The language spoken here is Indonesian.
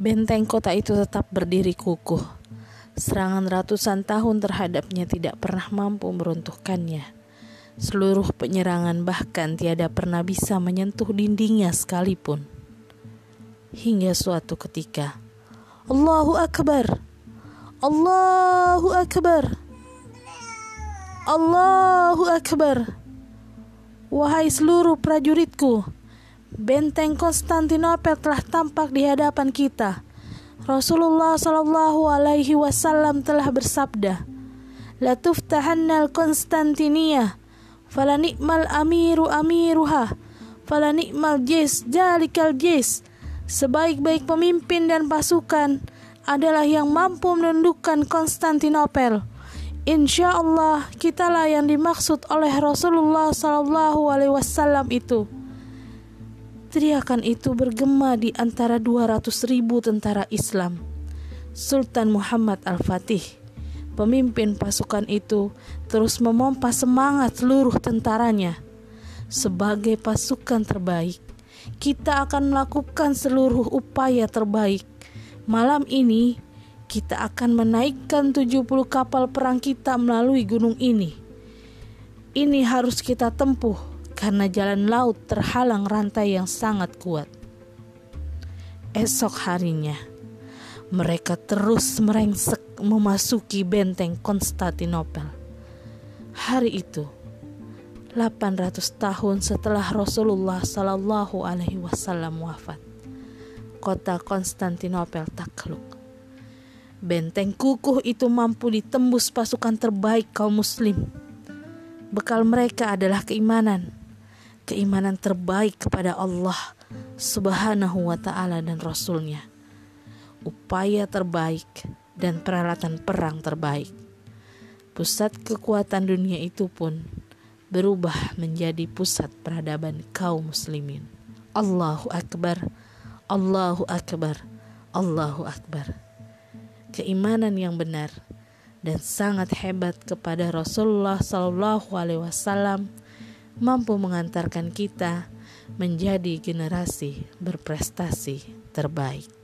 Benteng kota itu tetap berdiri kukuh. Serangan ratusan tahun terhadapnya tidak pernah mampu meruntuhkannya. Seluruh penyerangan bahkan tiada pernah bisa menyentuh dindingnya sekalipun. Hingga suatu ketika, Allahu Akbar, Allahu Akbar, Allahu Akbar. Wahai seluruh prajuritku, Benteng Konstantinopel telah tampak di hadapan kita. Rasulullah Shallallahu Alaihi Wasallam telah bersabda, "La tuftahannal Konstantinia, fala nikmal amiru amiruha, fala nikmal jis jalikal jis." Sebaik-baik pemimpin dan pasukan adalah yang mampu menundukkan Konstantinopel. Insya Allah, kitalah yang dimaksud oleh Rasulullah Sallallahu Alaihi Wasallam itu. Teriakan itu bergema di antara 200 ribu tentara Islam. Sultan Muhammad Al-Fatih, pemimpin pasukan itu, terus memompa semangat seluruh tentaranya. Sebagai pasukan terbaik, kita akan melakukan seluruh upaya terbaik. Malam ini, kita akan menaikkan 70 kapal perang kita melalui gunung ini. Ini harus kita tempuh karena jalan laut terhalang rantai yang sangat kuat. Esok harinya, mereka terus merengsek memasuki benteng Konstantinopel. Hari itu, 800 tahun setelah Rasulullah Shallallahu Alaihi Wasallam wafat, kota Konstantinopel takluk. Benteng kukuh itu mampu ditembus pasukan terbaik kaum muslim. Bekal mereka adalah keimanan, keimanan terbaik kepada Allah Subhanahu wa Ta'ala dan Rasul-Nya, upaya terbaik, dan peralatan perang terbaik. Pusat kekuatan dunia itu pun berubah menjadi pusat peradaban kaum muslimin. Allahu Akbar, Allahu Akbar, Allahu Akbar. Keimanan yang benar dan sangat hebat kepada Rasulullah Sallallahu Alaihi Wasallam mampu mengantarkan kita menjadi generasi berprestasi terbaik.